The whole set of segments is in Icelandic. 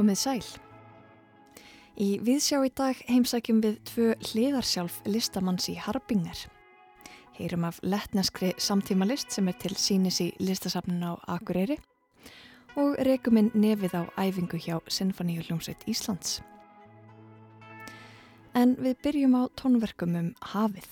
Komið sæl. Í viðsjá í dag heimsækjum við tvö hliðarsjálf listamanns í Harbinger. Heyrum af letneskri samtímalist sem er til sínis í listasafnun á Akureyri og rekuminn nefið á æfingu hjá Sinfoníuljómsveit Íslands. En við byrjum á tónverkum um hafið.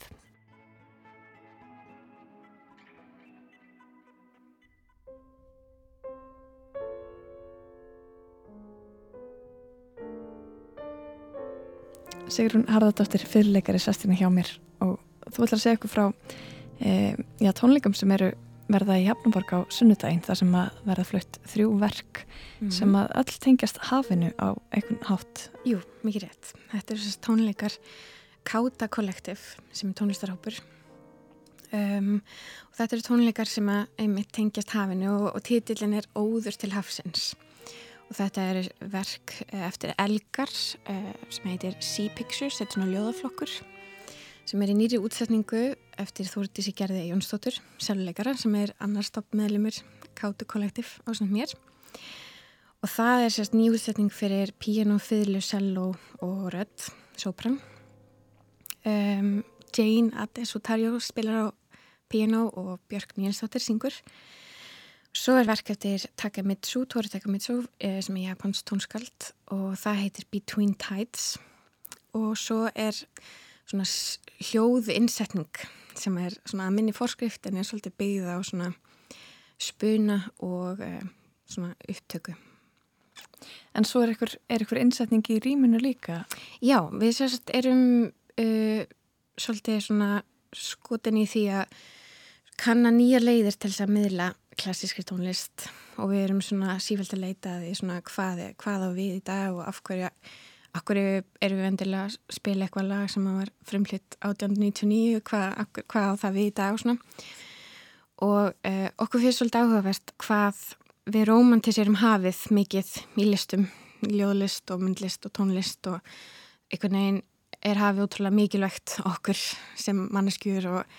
Sigrun Harðardóttir, fyrirleikari sestina hjá mér og þú ætlar að segja okkur frá e, já, tónleikum sem eru verða í Hafnaborg á sunnudaginn þar sem að verða flutt þrjú verk mm sem að öll tengjast hafinu á einhvern hátt. Jú, mikið rétt. Þetta eru þessast tónleikar Káta Kollektiv sem er tónlistarhópur um, og þetta eru tónleikar sem að einmitt tengjast hafinu og, og títillin er Óður til hafsins og þetta er verk eh, eftir Elgar eh, sem heitir Sea Pictures, þetta er svona ljóðaflokkur sem er í nýri útsetningu eftir Þórtísi Gerði Jónsdóttur sæluleikara sem er annars stopp meðlumur Kátu Kollektiv á svona mér. Og það er sérst nýjútsetning fyrir piano, fiðlu, cello og rödd, sopran. Um, Jane Adesutario spilar á piano og Björk Níelsdóttir syngur. Svo er verk eftir Takemitsu, Tori Takemitsu eh, sem er japans tónskald og það heitir Between Tides. Og svo er svona hljóð innsetning sem er svona að minni forskrift en er svolítið byggða á svona spuna og uh, svona upptöku. En svo er ykkur, er ykkur innsetning í rýminu líka? Já, við sérst erum uh, svolítið svona skotin í því að kanna nýja leiðir til þess að miðla klassískri tónlist og við erum svona sífælt að leita því svona hvað, hvað á við í dag og af hverju, hverju erum við endilega að spila eitthvað lag sem var frumlitt 1899, hvað, hvað á það við í dag og svona? Og eh, okkur finnst svolítið áhugavert hvað við romantiserum hafið mikið í listum, ljóðlist og myndlist og tónlist og einhvern veginn er hafið útrúlega mikilvægt okkur sem manneskjur og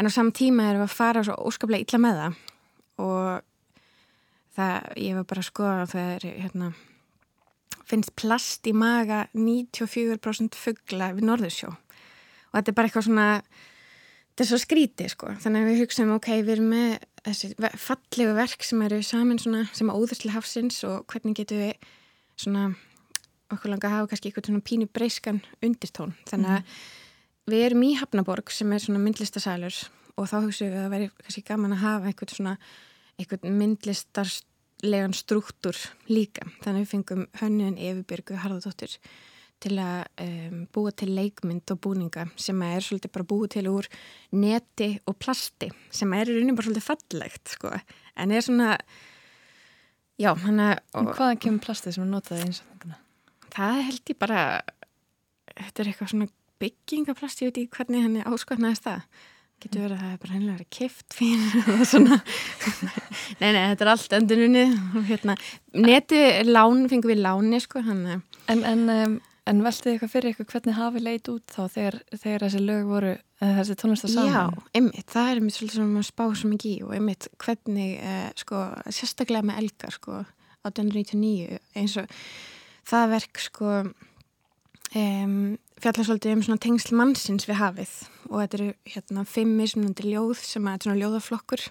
en á saman tíma erum við að fara svo óskaplega illa með það. Og það, ég var bara að skoða að það er, hérna, finnst plast í maga 94% fuggla við Norðursjó og þetta er bara eitthvað svona, þetta er svo skrítið sko, þannig að við hugsaum, ok, við erum með þessi fallegu verk sem eru saman svona, sem áður til hafsins og hvernig getum við svona, okkur langa að hafa kannski eitthvað svona pínu breyskan undirtón, þannig að mm. við erum í Hafnaborg sem er svona myndlistasælur og þá hugsaum við að það væri kannski gaman að hafa eitthvað svona einhvern myndlistarlegan struktúr líka. Þannig við fengum hönnun Efi Harðardóttir til að um, búa til leikmynd og búninga sem er svolítið bara búið til úr neti og plasti sem er í rauninu bara svolítið fallegt sko. En er svona, já, hann að... Hvaðan kemur plastið sem er notað í einstaklega? Það held ég bara, þetta er eitthvað svona byggingaplasti, ég veit ekki hvernig hann er áskotnaðist það. Getur verið að það er bara hennilega verið kift fyrir og svona. nei, nei, þetta er allt öndununni. Hérna, neti lán, fengum við láni, sko. Hana. En, en, um, en veltið eitthvað fyrir eitthvað hvernig hafi leit út þá þegar, þegar þessi lög voru, þessi tónlistar saman? Já, einmitt, það er mér svolítið sem að spá svo mikið í og einmitt hvernig, eh, sko, sérstaklega með Elgar, sko, 1899, eins og það verk, sko, um, fjallarsvöldið um svona tengsl mannsins við hafið. Og þetta eru hérna fimm mismunandi ljóð sem er svona ljóðaflokkur.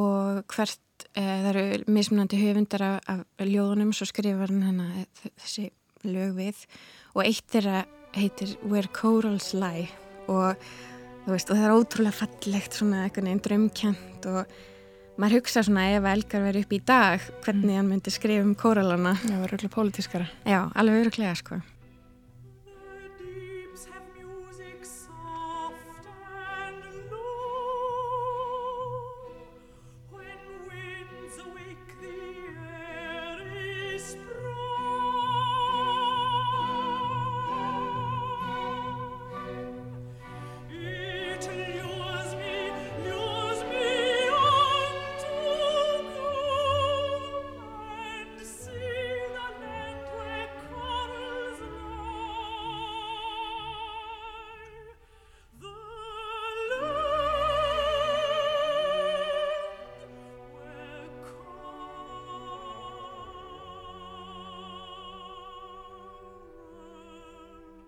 Og hvert e, það eru mismunandi höfundar af, af ljóðunum svo skrifar hann hana þessi lög við. Og eitt þeirra heitir Where Corals Lie. Og, veist, og það er ótrúlega fallegt svona eitthvað nefn drömkjent og maður hugsa svona ef Elgar verið upp í dag hvernig mm. hann myndi skrifa um kóralana. Já, er örgulega pólitískara. Já, alveg örgulega sko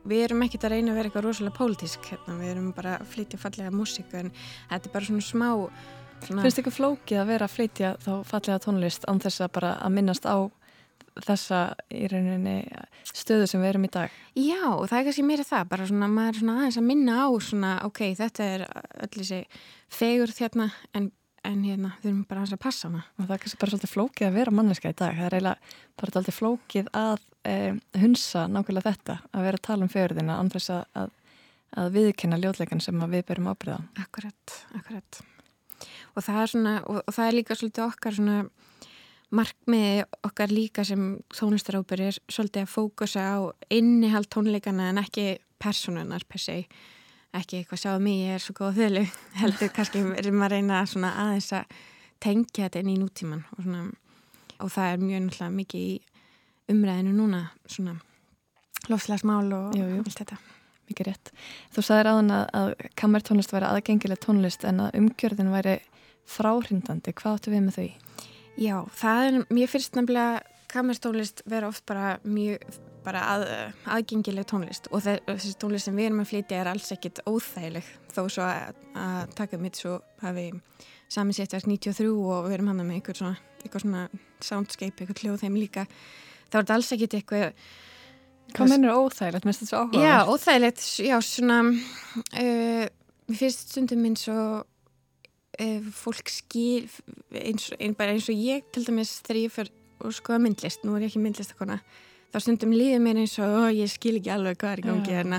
við erum ekkert að reyna að vera eitthvað rosalega pólitísk hérna, við erum bara að flytja fallega músík en þetta er bara svona smá svona... Finnst ykkur flókið að vera að flytja þá fallega tónlist án þess að bara að minnast á þessa í rauninni stöðu sem við erum í dag? Já, og það er kannski meira það bara svona, maður er svona aðeins að minna á svona, ok, þetta er öll þessi fegur þérna en en hérna, erum bara að passa hana. Og það er kannski bara svolítið flókið að vera manneska í dag. Það er eiginlega bara svolítið flókið að eh, hunsa nákvæmlega þetta að vera að tala um fjörðina andres að, að, að viðkynna ljóðleikan sem við berum ábyrða Akkurat, akkurat. Og það er svona, og, og það er líka svolítið okkar svona markmiði okkar líka sem tónlistarábyrðir svolítið að fókusa á innihald tónleikana en ekki personunar per se ekki eitthvað sjáðu mig, ég er svo góð þölu heldur kannski erum að reyna aðeins að tengja þetta inn í nútíman og, svona, og það er mjög náttúrulega mikið í umræðinu núna svona lofslagsmál og jú, jú. allt þetta Mikið rétt. Þú sagðir aðan að, að kammertónlist væri aðgengileg tónlist en að umgjörðin væri fráhrindandi. Hvað áttu við með þau? Já, það er, mér finnst nefnilega kammertónlist vera oft bara mjög bara að, aðgengileg tónlist. Og þessi tónlist sem við erum að flytja er alls ekkit óþægileg. Þó svo að, að taka mitt svo hafi saminsettast 93 og við erum hann með eitthvað svona, eitthvað svona soundscape, eitthvað hljóð þeim líka þá er þetta alls ekkit eitthvað Hvað mennur óþægilegt? Mér finnst þetta svo áhuga Já, óþægilegt, já svona uh, mér finnst stundum eins og uh, fólk skil eins, ein, bara eins og ég til dæmis þegar ég fyrir og skoða myndlist, nú er ég ekki myndlist að kona þá stundum líður mér eins og ég skil ekki alveg hvað er í gangi hérna.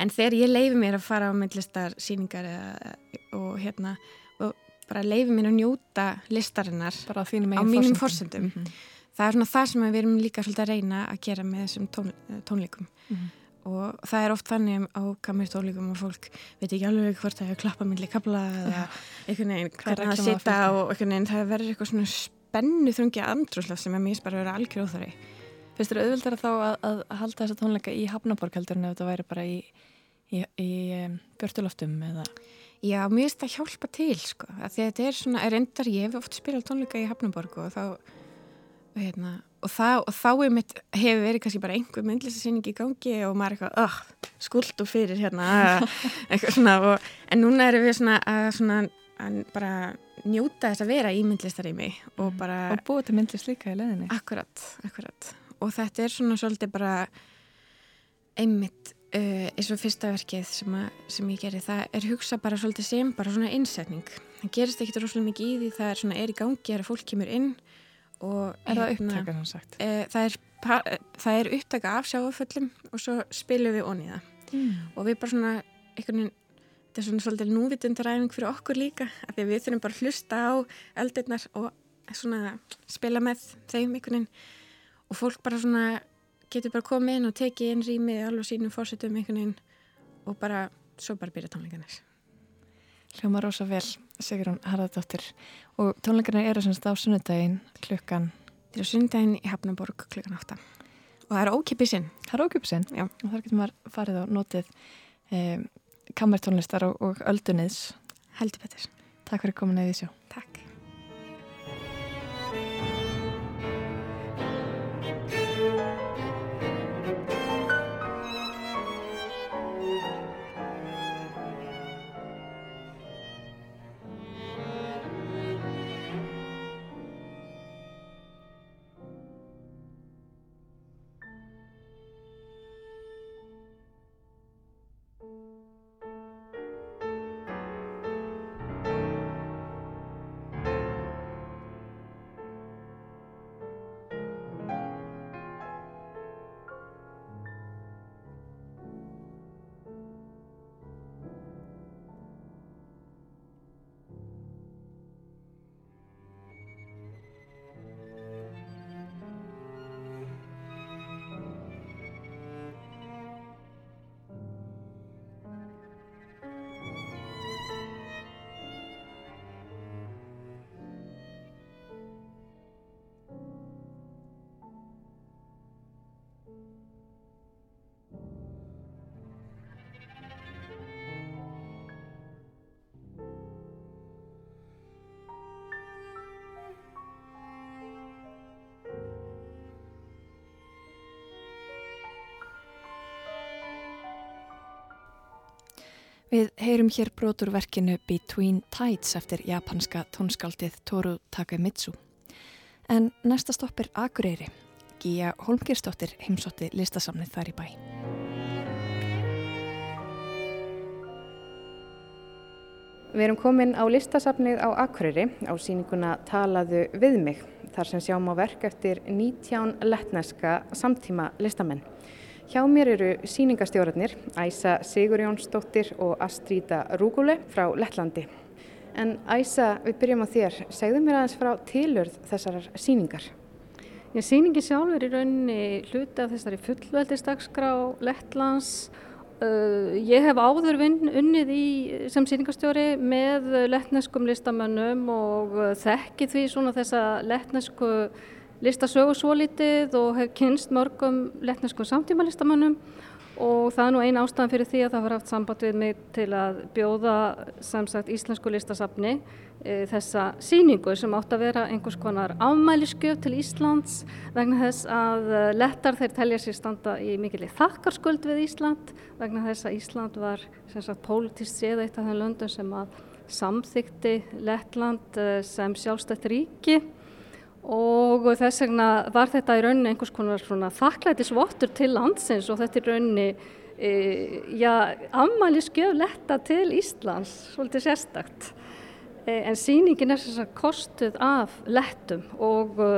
En þegar ég leifi mér að fara á myndlistar síningar eða, og hérna og bara leifi mér að njóta listarinnar á mínum fórsendum mm -hmm. það er svona það sem við erum líka svolítið að reyna að gera með þessum tón, tónleikum. Mm -hmm. Og það er oft þannig á kamir tónleikum og fólk veit ekki alveg hvort það er að klappa myndli kabla eða einhvern veginn hvernig það sita og einhvern veginn það verður eitthvað svona spennu þrungi andrúslega sem er mjög bara að vera algjör óþari Fyrst er auðvildar þá að, að halda þessa tónleika í Hafnaborg heldur en ef þetta væri bara í, í, í um, björnuloftum eða? Já, mér finnst það að hjálpa til sko, að þetta er svona, er endar ég hef oft spilað tónleika í Hafnaborg og þá hérna, og, það, og þá er mitt, hefur verið kannski bara einhver myndlisasýning í gangi og maður er eitthvað, oh, skuld og fyrir hérna, eitthvað svona og, en núna erum við svona að svona að bara njóta þess að vera í myndlistarými og mm. bara og búið til myndlist líka í leðinni akkurat, akkurat. Og þetta er svona svolítið bara einmitt uh, eins og fyrsta verkið sem, að, sem ég geri það er hugsa bara svolítið sem bara svona innsetning. Það gerist ekkit rosalega mikið í því það er svona er í gangi að fólk kemur inn og er það hérna, upptaka hann sagt? Uh, það, er, það er upptaka af sjáuföllum og svo spilum við onni það mm. og við bara svona einhvern veginn þetta er svona svolítið núvitundaræfing fyrir okkur líka af því við þurfum bara að hlusta á eldirnar og svona spila með þeim einhvern veginn og fólk bara svona getur bara komið inn og tekið inn rýmið alveg sínum fórsetum einhvern veginn og bara svo bara byrja tónleikarnir Hljóma rosa vel, Sigrun Harðardóttir og tónleikarnir eru semst á sunnudaginn klukkan er á sunnudaginn í Hafnaborg klukkan 8 og það er ókipisinn Það er ókipisinn og þar getur maður farið á notið um, kammertónlistar og, og öldunniðs. Heldur betur. Takk fyrir komin að því sjó. Takk. Við heyrum hér broturverkinu Between Tides eftir japanska tónskaldið Toru Takemitsu. En næsta stopp er Akureyri. Gíja Holmgirstóttir heimsótti listasamnið þar í bæ. Við erum komin á listasafnið á Akureyri á síninguna Talaðu við mig þar sem sjáum á verk eftir 19 letneska samtíma listamenn. Hjá mér eru síningastjórnir Æsa Sigurjónsdóttir og Astríta Rúgule frá Lettlandi. En Æsa, við byrjum á þér. Segðu mér aðeins frá tilurð þessarar síningar. Já, síningi sjálfur er í rauninni hluti af þessari fullveldistagskrá Lettlands Uh, ég hef áður vinn, unnið í, sem síningarstjóri með lettneskum listamönnum og þekki því svona þessa lettnesku listasögu svo litið og hef kynst mörgum lettneskum samtíma listamönnum og það er nú eina ástæðan fyrir því að það var haft samband við mig til að bjóða sagt, íslensku listasafni e, þessa síningu sem átt að vera einhvers konar afmæliskjöf til Íslands vegna þess að e, lettar þeir telja sér standa í mikilvæg þakkarskuld við Ísland vegna þess að Ísland var sem sagt pólitist séð eitt af þeim löndum sem að samþykti Lettland e, sem sjálfstætt ríki og þess vegna var þetta í rauninni einhvers konar svona þakklætisvottur til landsins og þetta í rauninni e, já, afmæli skjöfletta til Íslands, svolítið sérstakt. E, en síningin er þess að kostuð af lettum og e,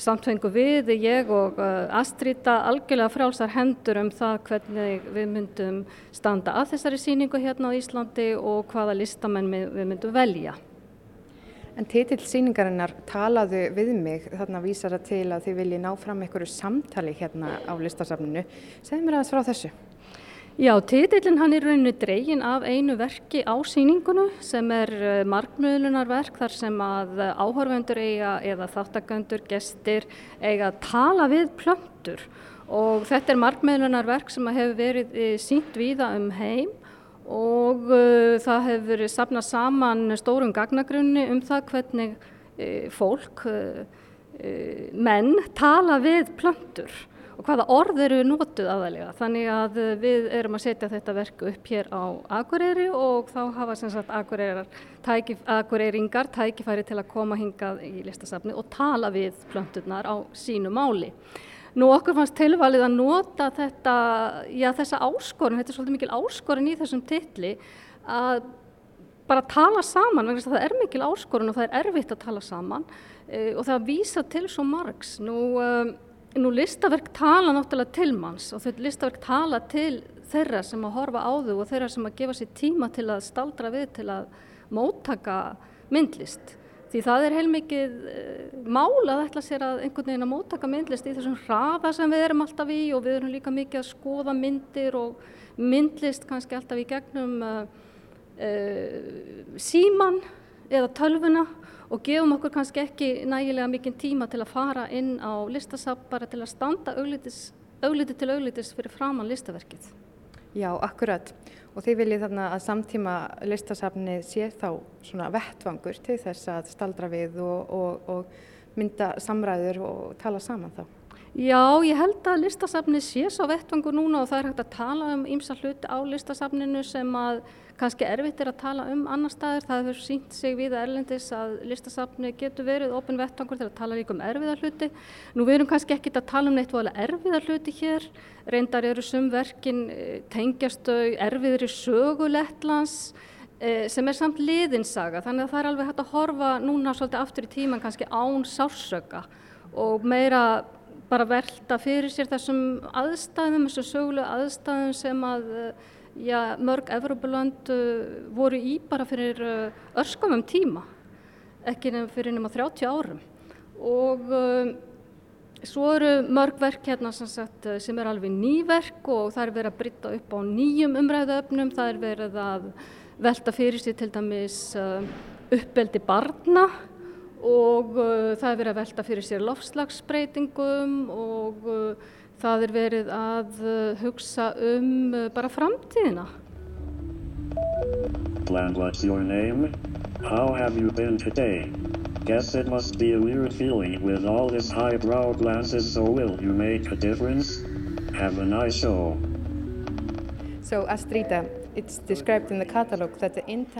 samt fengu við, ég og e, Astríta algjörlega frálsar hendur um það hvernig við myndum standa að þessari síningu hérna á Íslandi og hvaða listamenn við myndum velja. En titill síningarinnar talaðu við mig, þarna vísar það til að þið vilji ná fram einhverju samtali hérna á listasafninu. Segð mér aðeins frá þessu. Já, titillin hann er rauninu dregin af einu verki á síningunu sem er eh, markmiðlunarverk þar sem að áhörvendur eiga eða þáttagöndur, gestir eiga að tala við plöntur og þetta er markmiðlunarverk sem hefur verið eh, sínt víða um heim og uh, það hefur verið sapnað saman stórum gagnagrunni um það hvernig uh, fólk, uh, menn, tala við plöntur og hvaða orð eru nótuð aðalega. Þannig að við erum að setja þetta verku upp hér á Akureyri og þá hafa sem sagt tæki, Akureyringar tækifæri til að koma hingað í listasafni og tala við plönturnar á sínu máli. Nú okkur fannst tilvalið að nota þetta, já þessa áskorun, þetta er svolítið mikil áskorun í þessum tilli að bara tala saman, vegna það er mikil áskorun og það er erfitt að tala saman e, og það vísa til svo margs. Nú, um, nú listaverk tala náttúrulega til manns og þau listaverk tala til þeirra sem að horfa á þau og þeirra sem að gefa sér tíma til að staldra við til að móttaka myndlist. Því það er heilmikið eh, mál að ætla sér að einhvern veginn að móttaka myndlist í þessum hraða sem við erum alltaf í og við erum líka mikið að skoða myndir og myndlist kannski alltaf í gegnum uh, uh, síman eða tölvuna og gefum okkur kannski ekki nægilega mikið tíma til að fara inn á listasap bara til að standa augliti til auglitis fyrir framann listaverkið. Já, akkurat og þið viljið þarna að samtíma listasafni sé þá svona vettvangur til þess að staldra við og, og, og mynda samræður og tala saman þá. Já, ég held að listasafni sé svo vettvangur núna og það er hægt að tala um ýmsa hluti á listasafninu sem að kannski erfitt er að tala um annar staðir. Það hefur sínt sig við erlendis að listasafni getur verið ofin vettvangur til að tala líka um erfiðar hluti. Nú við erum kannski ekkit að tala um neitt voðalega erfiðar hluti hér. Reyndar eru sumverkin eh, tengjastau erfiðri sögulettlands eh, sem er samt liðinsaga. Þannig að það er alveg hægt að horfa núna svolítið aftur í tíman kannski án sársöka og meira bara velta fyrir sér þessum aðstæðum, þessum sögulegu aðstæðum sem að já, mörg Evropalönd uh, voru í bara fyrir uh, örskamum tíma, ekki fyrir nema 30 árum. Og uh, svo eru mörg verk hérna sem, sagt, sem er alveg nýverk og það er verið að brytta upp á nýjum umræðuöfnum, það er verið að velta fyrir sér til dæmis uppbeldi barna og uh, það er verið að velta fyrir sér lofslagsbreytingum og uh, það er verið að uh, hugsa um uh, bara framtíðina. Glenn, what's your name? How have you been today? Guess it must be a weird feeling with all this highbrow glances, so will you make a difference? Have a nice show. So Astrida,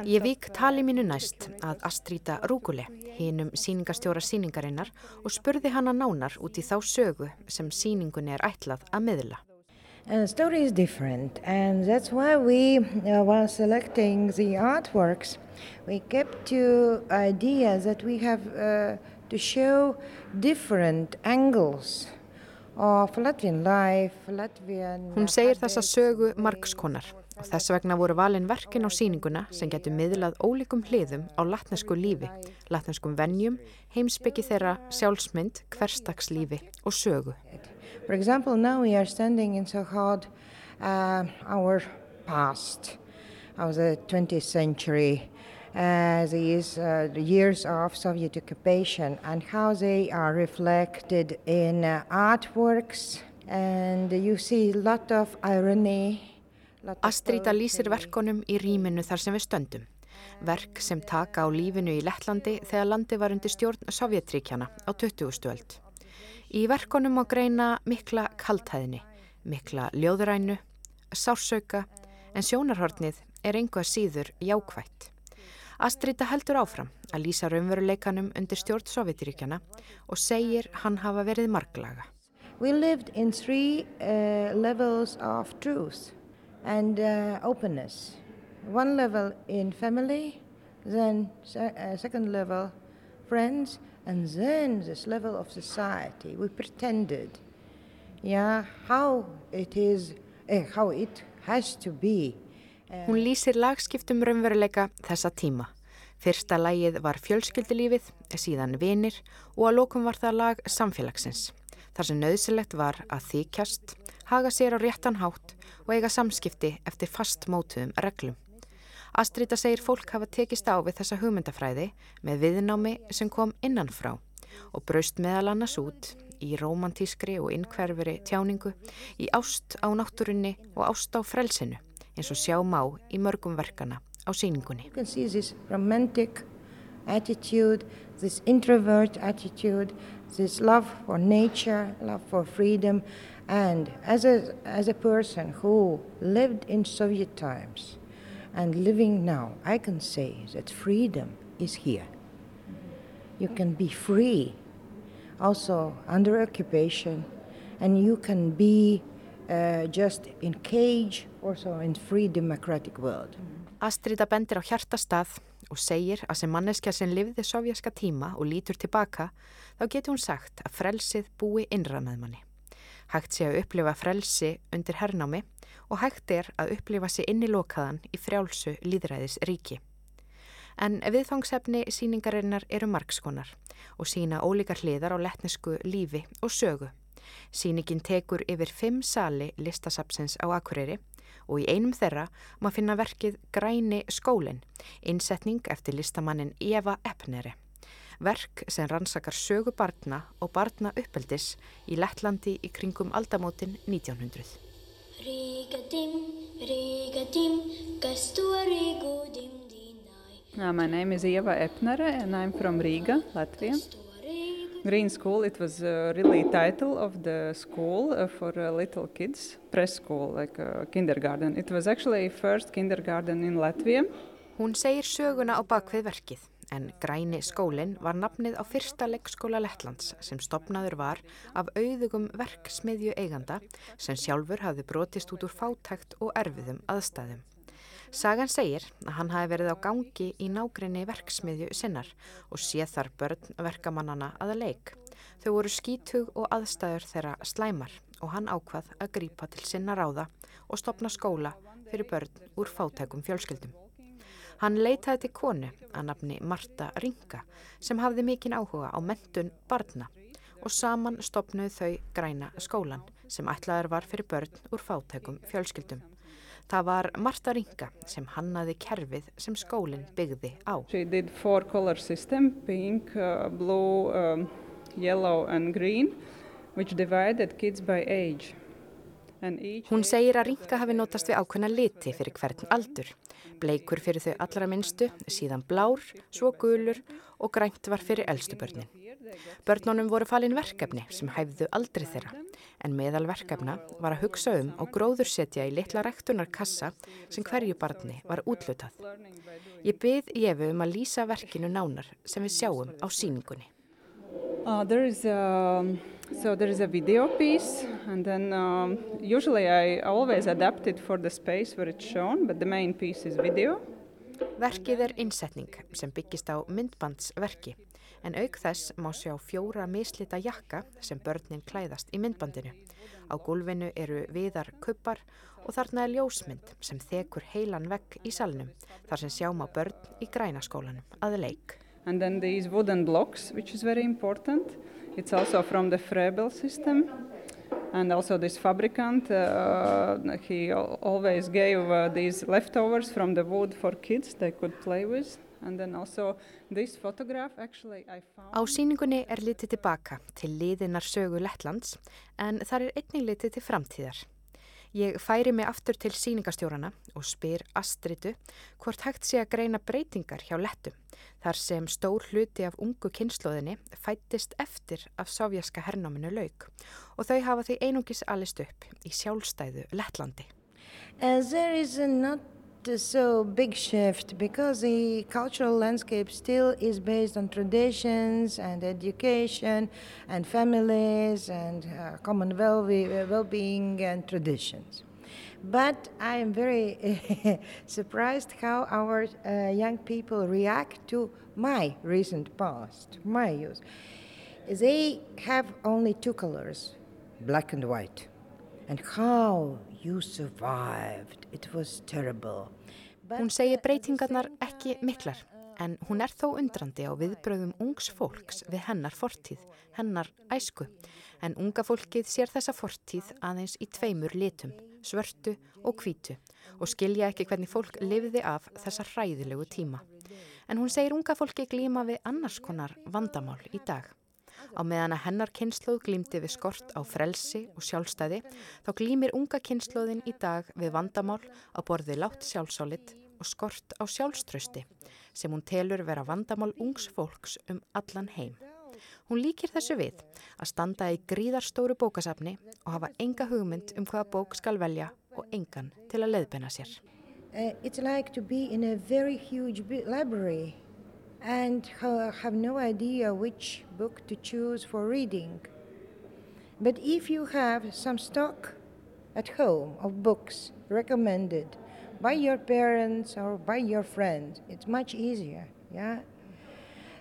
Ég vík tali mínu næst að Astríta Rúgule, hinum síningastjóra síningarinnar og spurði hana nánar út í þá sögu sem síningunni er ætlað að miðla. And the story is different, and that's why we, uh, while selecting the artworks, we kept to idea that we have uh, to show different angles of Latvian life, Latvian... Hún segir þessa sögu margskonar og þess vegna voru valin verkin á síninguna sem getur miðlað ólíkum hliðum á latnesku lífi, latneskum vennjum, heimsbyggi þeirra sjálfsmynd, hverstagslífi og sögu. For example, now we are standing in so called uh, our past the 20th century, uh, these uh, years of Soviet occupation, and how they are reflected in uh, artworks. And you see a lot of irony. Astríta lýsir verkonum í rýminu þar sem við stöndum. Verk sem taka á lífinu í Lettlandi þegar landi var undir stjórn Sovjetríkjana á 20. stöld. Í verkonum má greina mikla kaltæðinni, mikla ljóðurænu, sársauka, en sjónarhortnið er einhvað síður jákvætt. Astrita heldur áfram að lýsa raunveruleikanum undir stjórn Sovjetiríkjana og segir hann hafa verið marglaga. We lived in three uh, levels of truth and uh, openness. One level in family, then se uh, second level friends, And then this level of society, we pretended, yeah, how it is, eh, how it has to be. Hún lýsir lagskiptum raunveruleika þessa tíma. Fyrsta lægið var fjölskyldilífið, síðan vinir og að lókum var það lag samfélagsins. Þar sem nöðsilegt var að þykjast, haga sér á réttan hátt og eiga samskipti eftir fastmótuðum reglum. Astrita segir fólk hafa tekist á við þessa hugmyndafræði með viðnámi sem kom innanfrá og braust meðal annars út í romantískri og innkverfuri tjáningu, í ást á náttúrunni og ást á frelsinu eins og sjá má í mörgum verkana á síningunni. You can see this romantic attitude, this introvert attitude, this love for nature, love for freedom and as a, as a person who lived in Soviet times and living now, I can say that freedom is here. You can be free, also under occupation, and you can be uh, just in cage, also in free democratic world. Astrida bendir á hjartastað og segir að sem manneskja sem lifði sovjaska tíma og lítur tilbaka, þá getur hún sagt að frelsið búi innra með manni. Hægt sé að upplifa frelsi undir hernámi og hægt er að upplifa sér inn í frjálsu líðræðis ríki. En viðfangsefni síningarinnar eru margskonar og sína ólíkar hliðar á letnesku lífi og sögu. Síningin tekur yfir fimm sali listasapsins á Akureyri og í einum þeirra maður finna verkið Græni skólinn, innsetning eftir listamannin Eva Eppneri. Verk sem rannsakar sögu barna og barna uppeldis í Lettlandi í kringum aldamótin 1900. Uh, my name is Eva Epnere and I'm from Riga, Latvia. Green School, it was uh, really title of the school uh, for uh, little kids, preschool, like uh, kindergarten. It was actually first kindergarten in Latvia. Hún segir söguna á bakvið verkið en Græni skólinn var nafnið á fyrsta leggskóla Lettlands sem stopnaður var af auðugum verksmiðju eiganda sem sjálfur hafði brotist út úr fátækt og erfiðum aðstæðum. Sagan segir að hann hafi verið á gangi í nágrinni verksmiðju sinnar og séð þar börn verkamannana að leik. Þau voru skítug og aðstæður þeirra slæmar og hann ákvað að grípa til sinna ráða og stopna skóla fyrir börn úr fátækum fjölskyldum. Hann leitaði til konu að nafni Marta Ringa sem hafði mikinn áhuga á mentun barna og saman stopnuð þau græna skólan sem ætlaður var fyrir börn úr fátækum fjölskyldum. Það var Marta Ringa sem hannaði kerfið sem skólinn byggði á. She did four color system, pink, uh, blue, um, yellow and green, which divided kids by age. Hún segir að ringa hafi notast við ákveðna liti fyrir hvern aldur. Bleikur fyrir þau allra minnstu, síðan blár, svo gulur og grænt var fyrir eldstu börnin. Börnunum voru falin verkefni sem hæfðu aldrei þeirra, en meðal verkefna var að hugsa um og gróðursetja í litla rektunarkassa sem hverju barni var útlutað. Ég byrð Jefu um að lýsa verkinu nánar sem við sjáum á síningunni. Uh, so there is a video piece, and then um, usually I always adapt it for the space where it's shown, but the main piece is video. Verkið er innsetning sem byggist á myndbandsverki en auk þess má sjá fjóra mislita jakka sem börnin klæðast í myndbandinu. Á gólfinu eru viðar kuppar og þarna er ljósmynd sem þekur heilan vegg í salnum þar sem sjáum á börn í grænaskólanum að leik. And then these wooden blocks, which is very important. It's also from the Frebel system. And also this fabricant, uh, he always gave uh, these leftovers from the wood for kids they could play with. Á síningunni er litið tilbaka til liðinar sögu Lettlands en þar er einnig litið til framtíðar. Ég færi mig aftur til síningastjórana og spyr Astridu hvort hægt sé að greina breytingar hjá Lettum þar sem stór hluti af ungu kynnslóðinni fættist eftir af sovjaska hernáminu lauk og þau hafa því einungis allist upp í sjálfstæðu Lettlandi. Not so big shift because the cultural landscape still is based on traditions and education and families and uh, common well-being and traditions. But I am very surprised how our uh, young people react to my recent past, my youth. They have only two colors, black and white. And how you survived, it was terrible. Hún segir breytingarnar ekki miklar, en hún er þó undrandi á viðbröðum ungs fólks við hennar fortíð, hennar æsku. En unga fólkið sér þessa fortíð aðeins í tveimur litum, svörtu og hvítu, og skilja ekki hvernig fólk lifiði af þessa hræðilegu tíma. En hún segir unga fólki glíma við annars konar vandamál í dag. Á meðan að hennar kynsluð glýmdi við skort á frelsi og sjálfstæði þá glýmir unga kynsluðin í dag við vandamál á borði látt sjálfsálit og skort á sjálfströsti sem hún telur vera vandamál ungs fólks um allan heim. Hún líkir þessu við að standa í gríðarstóru bókasafni og hafa enga hugmynd um hvaða bók skal velja og engan til að leiðbenna sér. Uh, it's like to be in a very huge library and have no idea which book to choose for reading. But if you have some stock at home of books recommended by your parents or by your friends, it's much easier, yeah?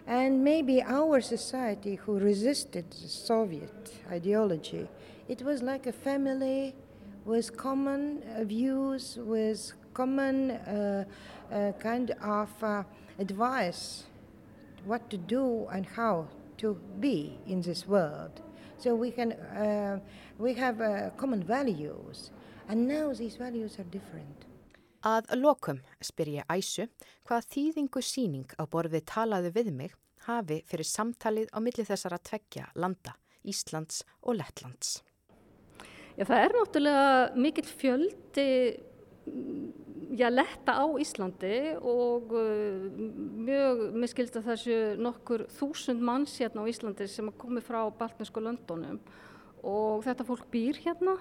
And maybe our society who resisted the Soviet ideology, it was like a family with common views, with common uh, uh, kind of uh, advice what to do and how to be in this world. So we can uh, we have uh, common values, and now these values are different. Að lokum spyr ég Æsu hvað þýðingu síning á borðið talaðu við mig hafi fyrir samtalið á milli þessara tveggja landa, Íslands og Lettlands. Já, það er náttúrulega mikill fjöldi já, letta á Íslandi og uh, mjög, mér skilst að það séu nokkur þúsund manns hérna á Íslandi sem komi frá Baltinsku löndunum og þetta fólk býr hérna.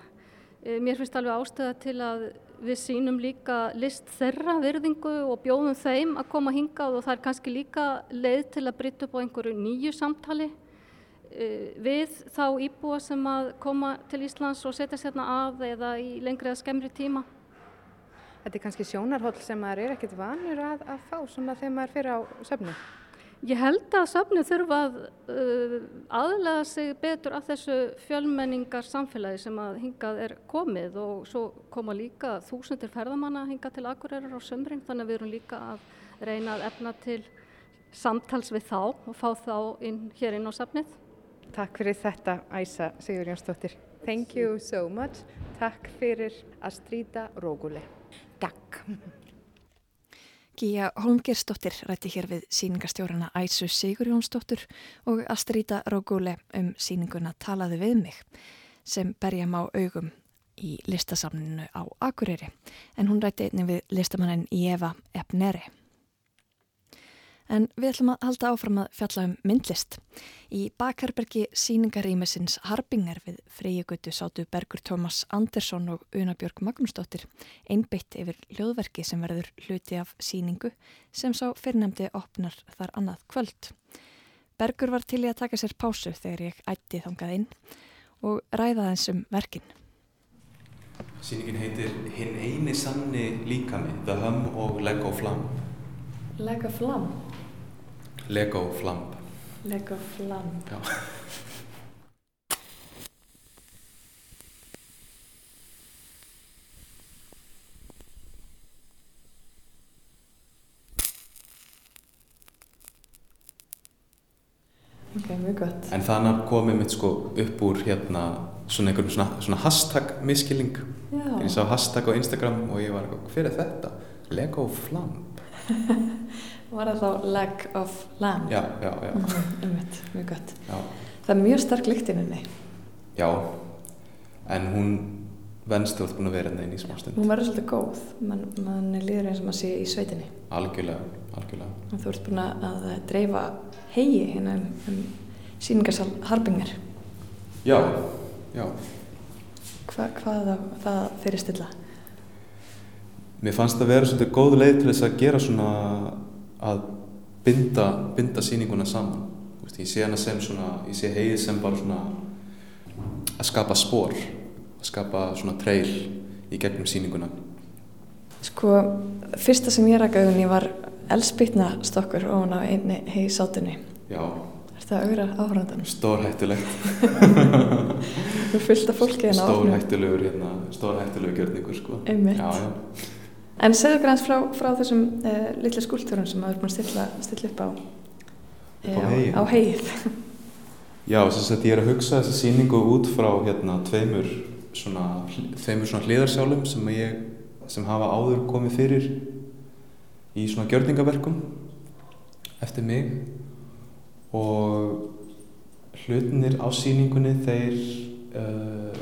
Uh, mér finnst alveg ástæða til að við sínum líka list þeirra virðingu og bjóðum þeim að koma hingað og það er kannski líka leið til að brytta upp á einhverju nýju samtali uh, við þá íbúa sem að koma til Íslands og setja sérna að eða í lengri eða skemmri tíma. Þetta er kannski sjónarhóll sem maður er ekkert vanur að, að fá svona þegar maður fyrir á söfnu. Ég held að söfnu þurfa að uh, aðlega sig betur að þessu fjölmenningar samfélagi sem að hingað er komið og svo koma líka þúsundir ferðamanna hingað til Akureyrar á sömring þannig að við erum líka að reyna að efna til samtals við þá og fá þá inn, hér inn á söfnið. Takk fyrir þetta Æsa Sigur Jónsdóttir. Thank you so much. Takk fyrir að stríta róguli. Takk. Gíja Holmgerstóttir rætti hér við síningastjórana Æsu Sigur Jónsdóttir og Astríta Rógúle um síninguna Talaðu við mig sem berjum á augum í listasamninu á Akureyri en hún rætti einnig við listamannin Eva Ebneri. En við ætlum að halda áfram að fjalla um myndlist. Í bakherbergi síningarýmisins Harbinger við Freyjagötu sátu Bergur Tómas Andersson og Unabjörg Magnúsdóttir einbytt yfir hljóðverki sem verður hluti af síningu sem sá fyrirnemdi opnar þar annað kvöld. Bergur var til í að taka sér pásu þegar ég ætti þangað inn og ræða þessum verkin. Sýningin heitir Hinn eini sanni líkami, The Hum og Lego Flamp. Lego Flamp? Lego Flamp. Lego Flamp. Já. Ok, mjög gott. En þannig komið mitt sko upp úr hérna svona einhvern svona, svona hashtag miskilling. Já. Ég sá hashtag á Instagram og ég var er þetta? Lego Flamp. Var það þá Leg of Lamb? Já, já, já. Umvitt, mjög gott. Já. Það er mjög stark lyktininni. Já, en hún venst þú ert búin að vera hérna í smá stund. Hún verður svolítið góð. Man, man líður eins og maður sé í sveitinni. Algjörlega, algjörlega. Og þú ert búin að dreifa hegi hérna um, um síningarsal Harbinger. Já, já. Hva, hvað það fyrir stilla? Mér fannst það vera svolítið góð leið til þess að gera svona að binda, binda síninguna saman. Veist, ég sé hana sem svona, ég sé hegið sem bara svona að skapa spór, að skapa svona trail í gegnum síninguna. Sko, fyrsta sem ég rækka augunni var elspýtna stokkur ofan á einni hegi sátunni. Já. Er það augra áhrandanum? Stórhættulegt. Þú fylgta fólki hérna á ofnum. Stórhættulegur, hérna, stórhættulegur gjörningur, sko. Einmitt. Já, já. En segðu hans frá, frá þessum uh, litlu skúltúrum sem maður er búin að stilla, stilla upp á, Upp á hegið. Já, þess að ég er að hugsa þessa síningu út frá hérna tveimur svona, svona hliðarsjálum sem ég, sem hafa áður komið fyrir í svona gjörningaverkum eftir mig og hlutinir á síningunni þeir uh,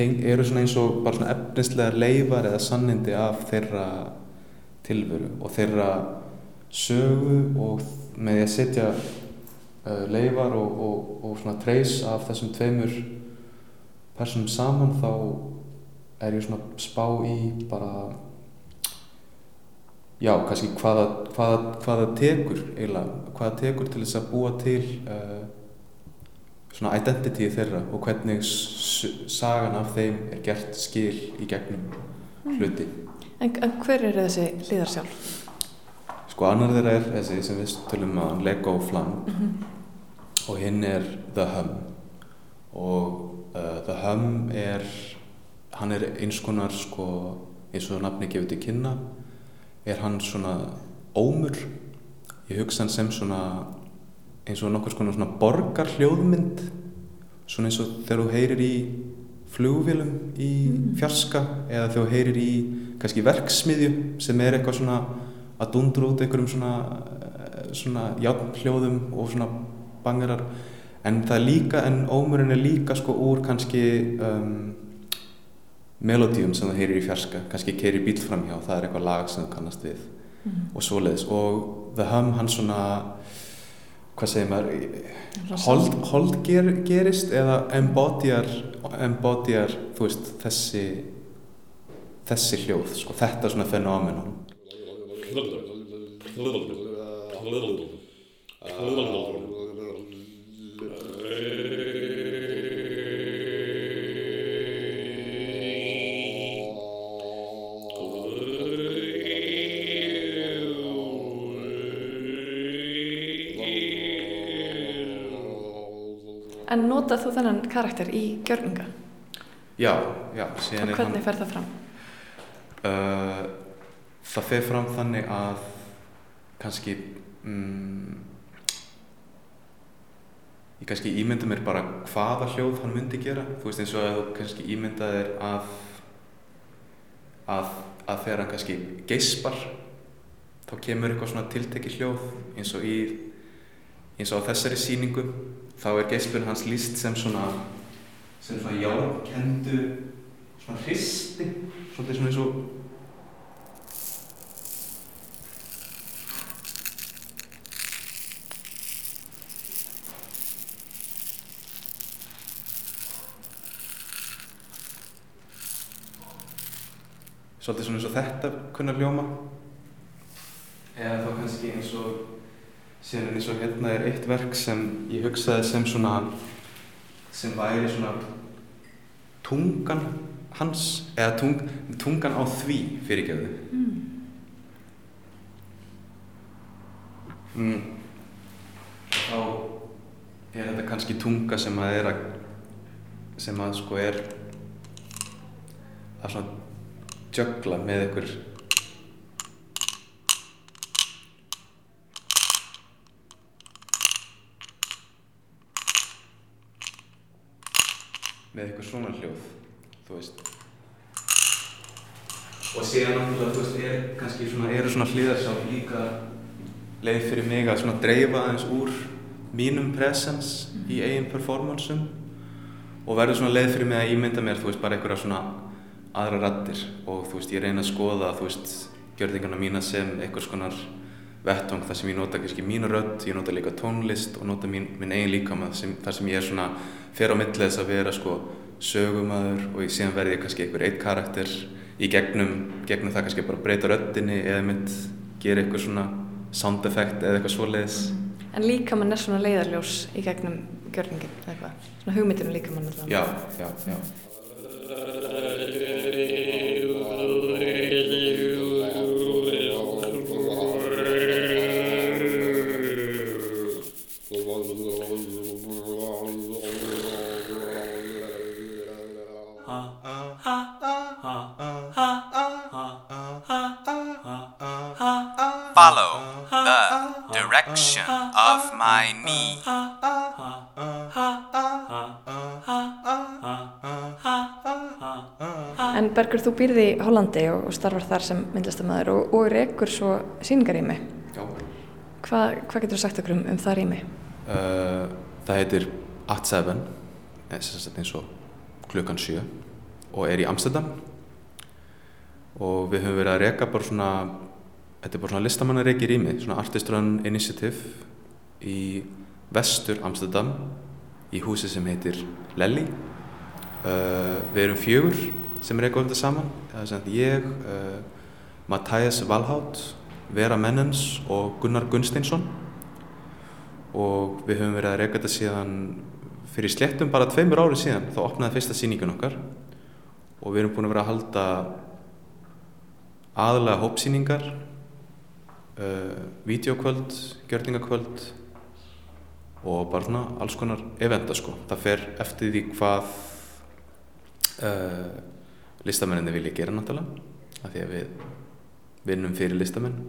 teng, eru svona eins og bara svona efnislega leifar eða sannindi af þeirra tilveru og þeirra sögu og með því að setja uh, leifar og, og, og svona treys af þessum tveimur personum saman þá er ég svona spá í bara já, kannski hvaða, hvaða, hvaða tekur eiginlega, hvaða tekur til þess að búa til uh, svona identity þeirra og hvernig sagan af þeim er gert skil í gegnum hluti. En, en hver eru þessi hlýðarsjálf? Sko annar þeirra er þessi sem við tölum að Lego Flam Mm -hmm. og hinn er The Hum og uh, The Hum er hann er eins konar sko eins og nafni gefur til kynna er hann svona ómur ég hugsa hann sem svona eins og nokkur svona, svona borgar hljóðmynd svona eins og þegar þú heyrir í flugvélum í fjarska eða þegar þú heyrir í kannski verksmiðju sem er eitthvað svona að dundra út einhverjum svona svona játnhljóðum og svona bangerar en það er líka, en ómurinn er líka sko úr kannski um, melodíum sem það heyrir í fjarska kannski keirir bíl framhjá, það er eitthvað lag sem það kannast við mm. og svoleiðis. Og The Hum hann svona hvað segir maður? Hold, hold ger, gerist eða embodjar embodjar, þú veist, þessi þessi hljóð, sko, þetta svona fenómenon En notað þú þennan karakter í gjörninga? Já, já. Og hvernig fer það fram? Uh, það fer fram þannig að kannski um, ég kannski ímynda mér bara hvaða hljóð hann myndi gera þú veist eins og að þú kannski ímynda þér að að, að þegar hann kannski geispar þá kemur eitthvað svona tiltekki hljóð eins og í eins og á þessari síningu þá er geislun hans líst sem svona sem svona járkendu svona hristi svona eins og svona eins og þetta kunna ljóma eða þá kannski eins og síðan eins og hérna er eitt verk sem ég hugsaði sem svona sem væri svona tungan hans eða tung, tungan á því fyrirgefðu mm. mm. þá er þetta kannski tunga sem að er að sem að sko er að svona jögla með einhver með einhver svona hljóð þú veist. Og síðan náttúrulega þú veist er kannski svona eru svona hlýðarsá líka leið fyrir mig að svona dreifa aðeins úr mínum presence í eigin performanceum og verður svona leið fyrir mig að ímynda mér þú veist bara einhverja svona aðra rattir og þú veist ég reyna að skoða þú veist gjörðingarna mína sem einhvers konar vettvang þar sem ég nota kannski mínu rödd, ég nota líka tónlist og nota mín, minn eigin líkama þar sem ég er svona fer á millið þess að vera sko sögumæður og ég síðan verði kannski einhver eitt karakter í gegnum, gegnum það kannski bara breyta röddinni eða mitt gera eitthvað svona sound effect eða eitthvað svoleiðis. En líkamann er svona leiðarljós í gegnum gjörningin eða eitthvað, svona hugmyndinu líkamann alltaf. Já, já, já. Follow the direction of my knee. En Bergur, þú býrði í Hollandi og, og starfar þar sem myndlistamæður og, og rekur svo síningarými. Já. Hvað hva getur þú sagt okkur um, um það rými? Uh, það heitir At Seven, eins og klukkan sjö og er í Amsterdam og við höfum verið að reka bara svona þetta er bara svona listamannareiki rými svona Artist Run Initiative í vestur Amsterdam í húsi sem heitir Lelli uh, við erum fjögur sem reka um þetta saman það er ég, uh, Matthæs Valhátt Vera Mennens og Gunnar Gunsteinsson og við höfum verið að reka þetta síðan fyrir sléttum bara tveimur árið síðan þá opnaði fyrsta síningun okkar. Og við erum búin að vera að halda aðalega hópsýningar uh, videokvöld, gjörningakvöld og bara svona alls konar eventa sko. Það fer eftir því hvað uh, listamenninni vilja gera náttúrulega af því að við vinnum fyrir listamenn.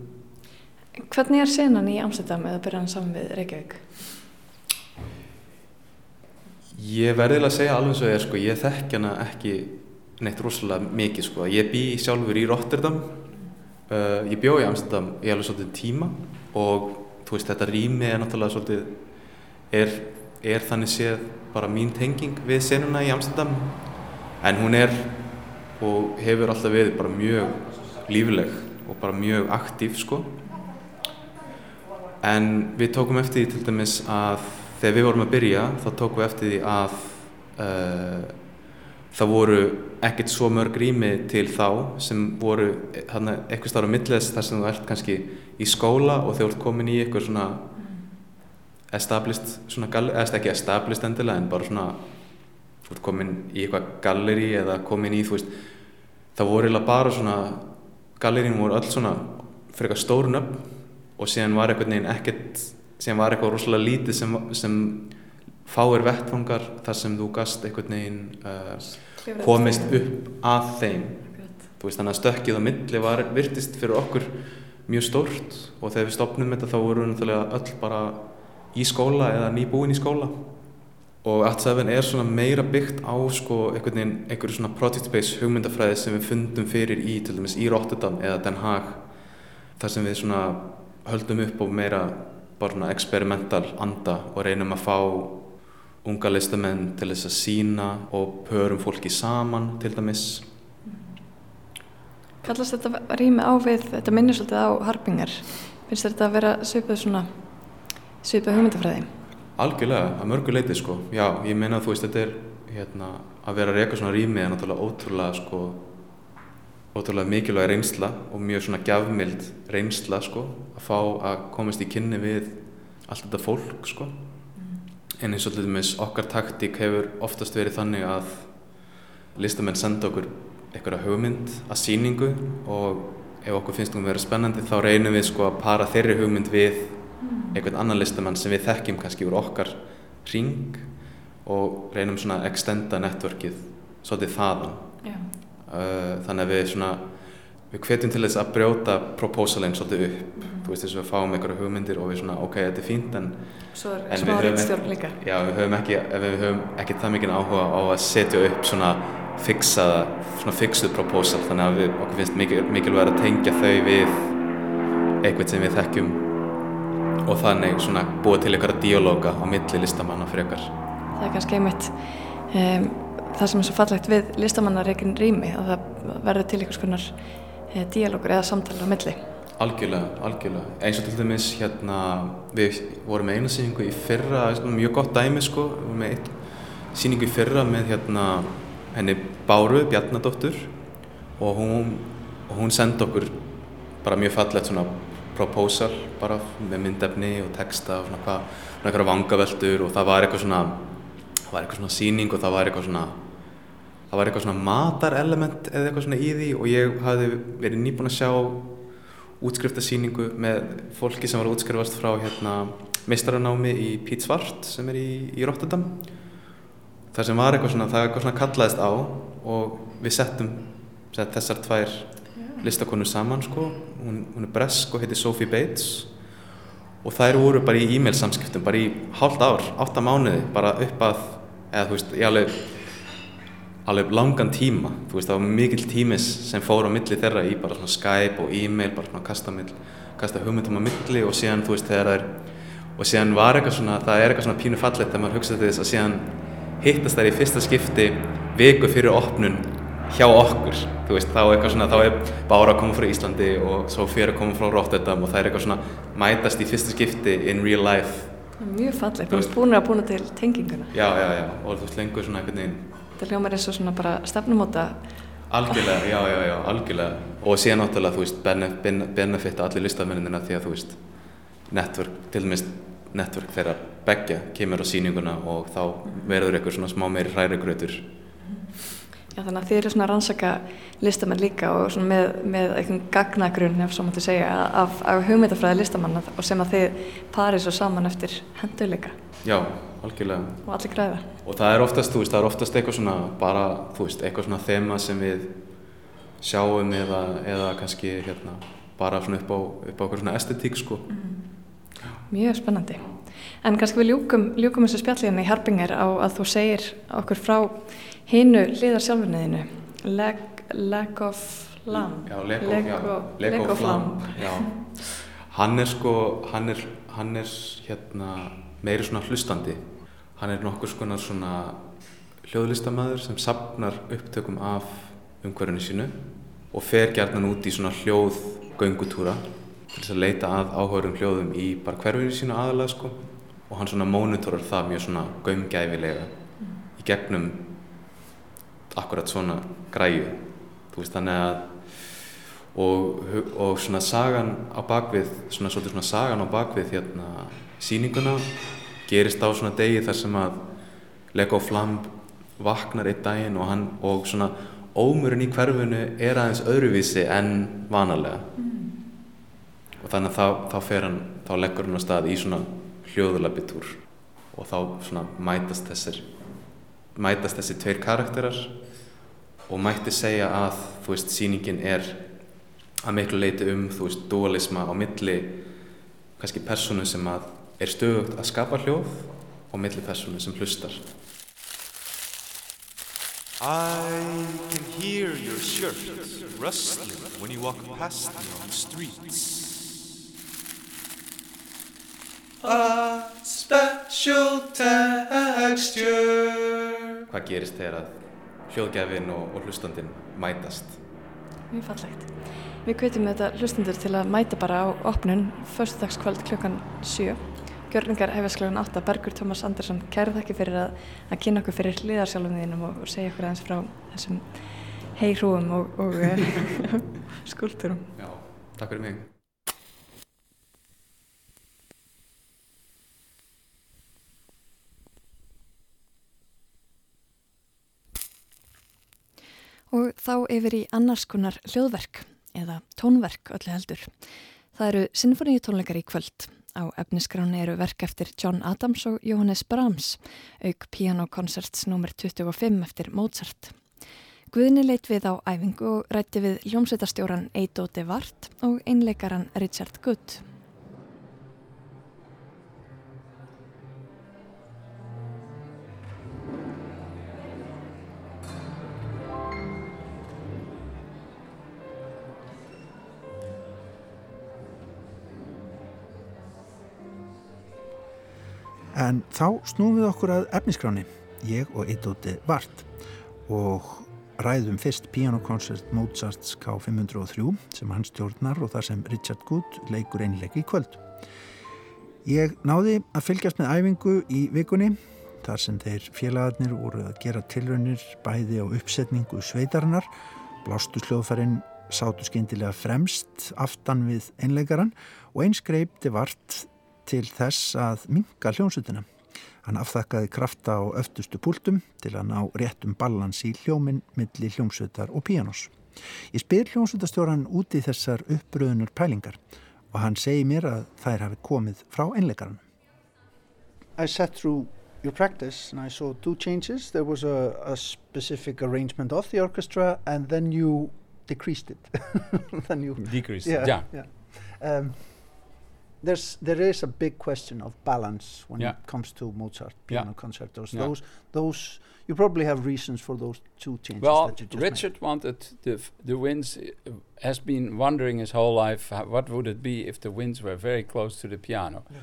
Hvernig er senan í Amsterdam eða byrjan saman við Reykjavík? Ég verðilega að segja alveg svo ég er sko, ég þekk hana ekki neitt rosalega mikið sko. Ég bý sjálfur í Rotterdam, uh, ég bjó í Amsterdam í alveg svolítið tíma og þú veist þetta rými er náttúrulega svolítið, er, er þannig séð bara mín tenging við senuna í Amsterdam en hún er og hefur alltaf verið bara mjög lífileg og bara mjög aktív sko. En við tókum eftir því til dæmis að þegar við vorum að byrja þá tókum við eftir því að uh, það voru ekkert svo mörg rými til þá sem voru eitthvað starf á milliðs þar sem þú ert kannski í skóla og þú ert komin í eitthvað svona established, svona eða ekki established endilega en bara svona þú ert komin í eitthvað galleri eða komin í þú veist það voru eiginlega bara svona gallerín voru öll svona fyrir eitthvað stórun upp og síðan var eitthvað neginn ekkert sem var eitthvað rosalega lítið sem, sem fáir vettfangar þar sem þú gast eitthvað neginn uh, komist upp að þeim. Veist þannig að stökkið á milli var virtist fyrir okkur mjög stórt og þegar við stopnum þetta þá voru við öll bara í skóla eða nýbúin í skóla. Og At Seven er svona meira byggt á sko einhvern veginn einhverju svona project based hugmyndafræði sem við fundum fyrir í til dæmis í Rotterdam eða Den Haag þar sem við svona höldum upp og meira bara svona experimental anda og reynum að fá unga listamenn til þess að sína og pörum fólki saman til dæmis. Kallast þetta rými á við, þetta minnir svolítið á harpingar. Finnst þetta að vera svipað svona svipað hugmyndafræði? Algjörlega, að mörgu leiti sko. Já, ég meina að þú veist, þetta er hérna, að vera að reyka svona rými er náttúrulega ótrúlega sko ótrúlega mikilvæg reynsla og mjög svona gjafmild reynsla sko að fá að komast í kynni við allt þetta fólk sko en eins og til dæmis okkar taktík hefur oftast verið þannig að listamenn senda okkur einhverja hugmynd að síningu og ef okkur finnst það að vera spennandi þá reynum við sko að para þeirri hugmynd við einhvern annan listamann sem við þekkjum kannski úr okkar ring og reynum svona að extenda networkið svolítið þaðan. Uh, þannig að við svona við hvetjum til þess að brjóta proposalinn svolítið upp. Mm -hmm. þú veist þess að við fáum einhverju hugmyndir og við svona ok, þetta er fínt en Svo er smá reyndstjórn líka. Já, við höfum ekki, við höfum ekki það mikið áhuga á að setja upp svona fixaða, svona fixuð proposal. Þannig að við, okkur finnst mikil, mikilvæg að tengja þau við eitthvað sem við þekkjum og þannig svona búa til einhverja díológa á milli listamanna frekar. Það er kannski einmitt um, það sem er svo fallegt við listamannareikin rými að það verður til einhvers konar díalógur eða samtala á milli Algjörlega, algjörlega. Eins og til dæmis hérna, við vorum með eina síningu í fyrra, mjög gott dæmi sko, við vorum með eitt síningu í fyrra með hérna henni Báru Bjarnadóttur og hún, hún sendi okkur bara mjög fallegt svona proposal bara með myndefni og texta og svona hvað, svona eitthvað vangaveltur og það var eitthvað svona, það var eitthvað svona síning og það var eitthvað svona það var eitthvað svona matarelement eða eitthvað svona í því og ég hafði verið nýbúin að sjá útskriftasýningu með fólki sem var að útskrifast frá hérna meistaranámi í Pít Svart sem er í, í Rotterdam. Þar sem var eitthvað svona, það eitthvað svona kallaðist á og við settum sett þessar tvær listakonu saman sko, hún, hún er bresk og heitir Sophie Bates og þær voru bara í e-mail samskiptum bara í hálft ár, átta mánuði bara upp að, eða þú veist, ég alveg alveg langan tíma þú veist það var mikill tímis sem fór á milli þeirra í bara svona Skype og e-mail bara svona kasta, mill, kasta hugmyndum á milli og síðan þú veist þegar það er og síðan var eitthvað svona, það er eitthvað svona pínu fallet þegar maður hugsaði þess að síðan hittast þær í fyrsta skipti viku fyrir opnun hjá okkur þú veist þá eitthvað svona, þá er Bára að koma frá Íslandi og svo fyrir að koma frá Rotterdam og það er eitthvað svona mætast í fyrsta skipti in real life. Mjög fallegt, þú veist búin að búina til tenginguna. Já, já, já, og þú veist lengur svona veginn Þetta hljómar eins og svona bara stefnumóta. Algjörlega, já, já, já, algjörlega. Og síðan náttúrulega, þú veist, benefita allir listafmennina því að þú veist network, til dæmis network þeirra begja kemur á síninguna og þá verður eitthvað svona smá meiri hrærigrautur Já, þannig að þið eru svona að rannsaka listamenn líka og svona með, með eitthvað gagnagrunn, ef svo máttu segja, af, af hugmyndafræði listamanna og sem að þið parið svo saman eftir henduleika. Já, algjörlega. Og allir græða. Og það er oftast, þú veist, það er oftast eitthvað svona, bara, þú veist, eitthvað svona þema sem við sjáum eða, eða kannski, hérna, bara svona upp á, upp á eitthvað svona estetík, sko. Mm. Mjög spennandi. En kannski við ljúkum, ljúkum þessu spjallíðan í Harbinger á að þú segir okkur frá hinnu liðar sjálfurniðinu, leg, leg of lamb. Já, leg of, já, leg of, of lamb. Hann er sko, hann er, hann er hérna meiri svona hlustandi. Hann er nokkur skonar svona hljóðlistamæður sem sapnar upptökum af umhverfinu sínu og fer gerðan út í svona hljóðgöngutúra til þess að leita að áhörum hljóðum í bara hverfinu sínu aðalega sko og hann svona mónitorar það mjög svona gömgæfilega í gegnum akkurat svona græu þú veist að og, og svona sagan á bakvið svona svona sagan á bakvið hérna síninguna gerist á svona degi þar sem að Lego Flamb vaknar einn daginn og hann og svona ómurinn í hverfunu er aðeins öðruvísi en vanalega mm. og þannig að þá, þá fer hann þá leggur hann á stað í svona hljóðulabitúr og þá svona mætast þessir mætast þessi tveir karakterar og mætti segja að þú veist síningin er að miklu leiti um þú veist dualisma á milli kannski personu sem að er stöðugt að skapa hljóð og milli personu sem hlustar. I can hear your shirt rustling when you walk past me on the streets. A special texture Hvað gerist þegar að hljóðgefin og, og hlustandin mætast? Mjög fallegt. Við kveitum þetta hlustandur til að mæta bara á opnun förstudagskvöld klukkan 7. Gjörningar hefðast klukkan 8. Bergur Tómas Andersson, kærið þakki fyrir að, að kynna okkur fyrir liðarsjálfum þínum og, og segja okkur aðeins frá þessum heihrúum og, og uh, skuldurum. Já, takk fyrir mig. Og þá yfir í annars konar hljóðverk eða tónverk öllu heldur. Það eru sinfoníutónleikar í kvöld. Á efniskráni eru verk eftir John Adams og Jóhannes Brahms, auk pianokoncerts nr. 25 eftir Mozart. Guðni leitt við á æfingu og rætti við ljómsveitastjóran Eidó de Vart og einleikaran Richard Good. En þá snúum við okkur að efniskráni, ég og Eidóti Vart og ræðum fyrst pianokoncert Mozarts K503 sem hann stjórnar og þar sem Richard Good leikur einleiki í kvöld. Ég náði að fylgjast með æfingu í vikunni þar sem þeir félagarnir voru að gera tilraunir bæði á uppsetningu sveitarinnar, blástu sljóðfærin sátu skeindilega fremst aftan við einleikaran og eins greipti vart til þess að minga hljómsutina. Hann afþakkaði krafta á öftustu púltum til að ná réttum ballans í hljóminn milli hljómsutar og píanós. Ég spyr hljómsutastjóran úti þessar uppröðunur pælingar og hann segi mér að þær hafi komið frá einleikaran. I sat through your practice and I saw two changes. There was a, a specific arrangement of the orchestra and then you decreased it. then you decreased yeah, yeah. yeah. Um, there's there is a big question of balance when Yeah. it comes to Mozart piano Yeah. concertos. Yeah. Those those you probably have reasons for those two changes Well, that you just Richard wanted the f- the winds. uh, Has been wondering his whole life how, what would it be if the winds were very close to the piano. Yeah.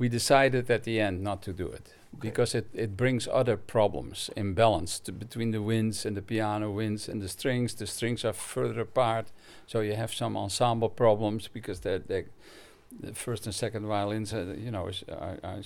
We decided at the end not to do it because it, it brings other problems, imbalance to, between the winds and the piano winds and the strings. The strings are further apart, so you have some ensemble problems because they're, they the first and second violins, uh, you know, is, are, are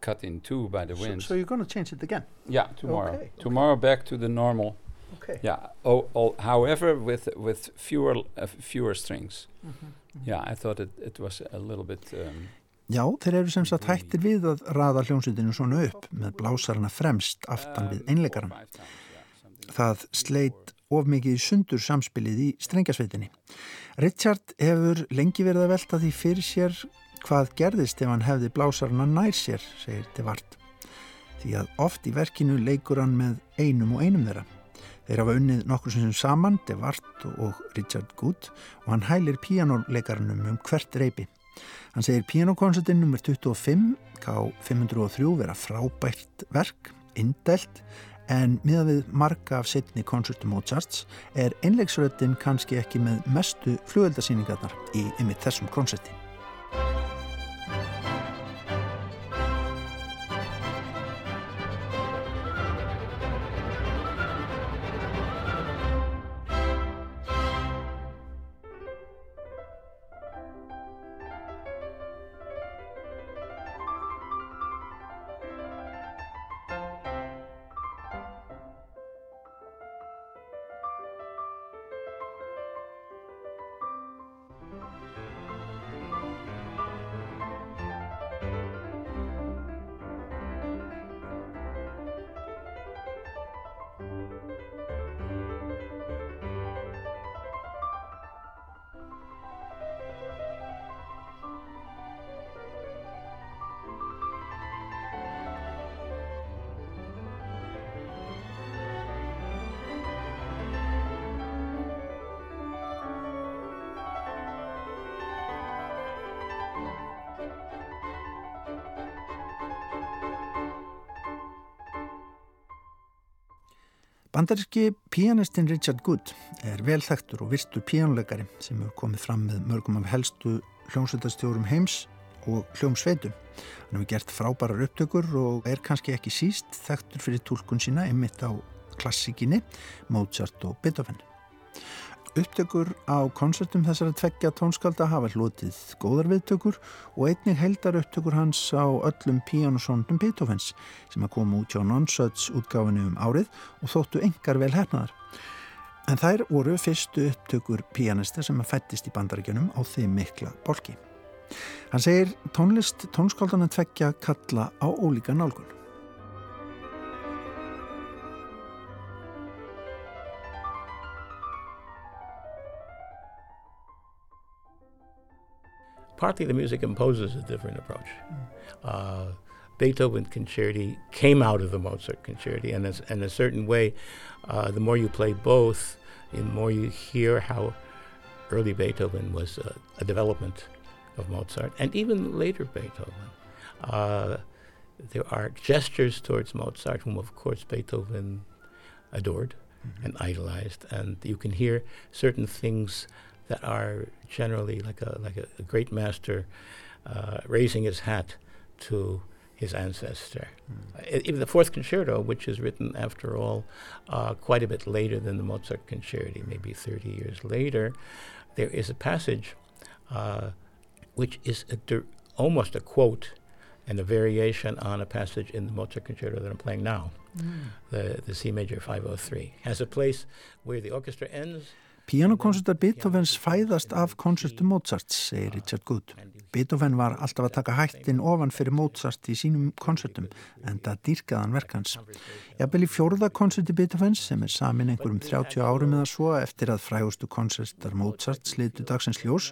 cut in two by the So, winds. so you're going to change it again? Yeah, tomorrow. Okay, Tomorrow back to the normal. Okay. Yeah. Oh, oh, however, with with fewer uh, fewer strings. Mhm, Yeah, I thought it, it was a little bit. Um, Já, þeir eru sem sagt hættir við að raða hljómsveitinu svona upp með blásarana fremst aftan við einleikaran. Það sleitt of mikið sundur samspilið í strengjasveitinni. Richard hefur lengi verið að velta því fyrir sér hvað gerðist ef hann hefði blásarana nær sér, segir Devart. Því að oft í verkinu leikur hann með einum og einum þeirra. Þeir hafa unnið nokkur sem saman, Devart og Richard Good og hann hælir píanoleikaranum um hvert reypi. Hann segir píanokoncertin nr. 25 K503 vera frábært verk, indelt en miðað við marga af setni koncertum Mozarts er einleiksröddin kannski ekki með mestu flugöldasýningarnar í yfir þessum koncerti. Bandaríski pianistinn Richard Good er vel þekktur og virtur píanleikari sem hefur komið fram með mörgum af helstu hljómsveitastjórum heims og hljómsveitum. Hann hefur gert frábærar upptökur og er kannski ekki síst þekktur fyrir tólkun sína einmitt á klassikinni Mozart og Beethoven. Upptökur á konsertum þessara tveggja tónskalda hafa hlutið góðar viðtökur og einnig heldar upptökur hans á öllum píanusóndum Beethovens sem að koma út hjá Nonsöts útgáfinu um árið og þóttu engar vel hefnaðar. En þær voru fyrstu upptökur píanista sem að fættist í bandaríkjunum á þeim mikla bolki. Hann segir tónlist tónskaldana tveggja kalla á ólíka nálgun. Partly the music imposes a different approach. Uh, Beethoven concerti came out of the Mozart concerti, and as, in a certain way, uh, the more you play both, the more you hear how early Beethoven was a, a development of Mozart, and even later Beethoven. Uh, there are gestures towards Mozart, whom of course Beethoven adored mm-hmm. and idolized, and you can hear certain things that are generally like a like a, a great master uh, raising his hat to his ancestor. Mm. Even the fourth concerto, which is written after all uh, quite a bit later than the Mozart concerti, maybe 30 years later, there is a passage uh, which is a dir- almost a quote and a variation on a passage in the Mozart concerto that I'm playing now, mm. the, the C major 503. Has a place where the orchestra ends. Pianokoncertar Beethovens fæðast af koncertum Mozarts, segir Richard Good. Beethoven var alltaf að taka hættin ofan fyrir Mozart í sínum koncertum en það dýrkaðan verkans. Jafnvel í fjórða koncerti Beethovens sem er samin einhverjum 30 árum eða svo eftir að frægustu koncertar Mozart slitu dagsins ljós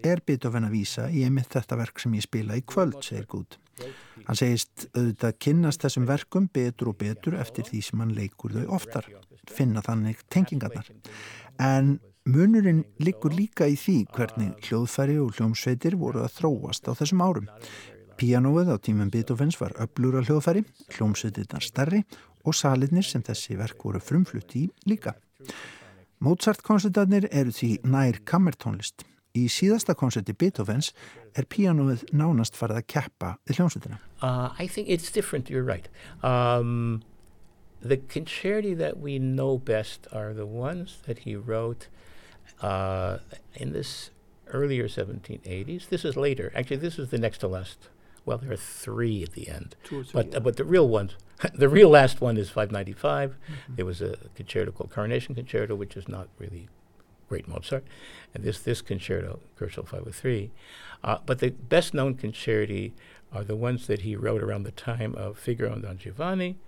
er Beethoven að vísa í einmitt þetta verk sem ég spila í kvöld, segir Good. Hann segist auðvitað kynnast þessum verkum betur og betur eftir því sem hann leikur þau oftar, finna þannig tengingarnar. En munurinn liggur líka í því hvernig hljóðfæri og hljómsveitir voru að þróast á þessum árum. Pianoið á tímum Beethovens var öblúra hljóðfæri, hljómsveitirnar starri og salinnir sem þessi verk voru frumflutt í líka. Mozart-koncertarnir eru því nær kammertónlist. Í síðasta koncerti Beethovens er pianoið nánast farið að keppa við hljómsveitina. Uh, I think it's different, you're right. Um, the concerti that we know best are the ones that he wrote uh, in this earlier 1780s. This is later. Actually, this is the next to last. Well, there are three at the end, Two or three, but yeah. uh, but the real ones, the real last one is 595. Mhm. There was a concerto called Coronation Concerto, which is not really great Mozart, and this this concerto, Gershel 503. Uh, but the best known concerti are the ones that he wrote around the time of Figaro and Don Giovanni,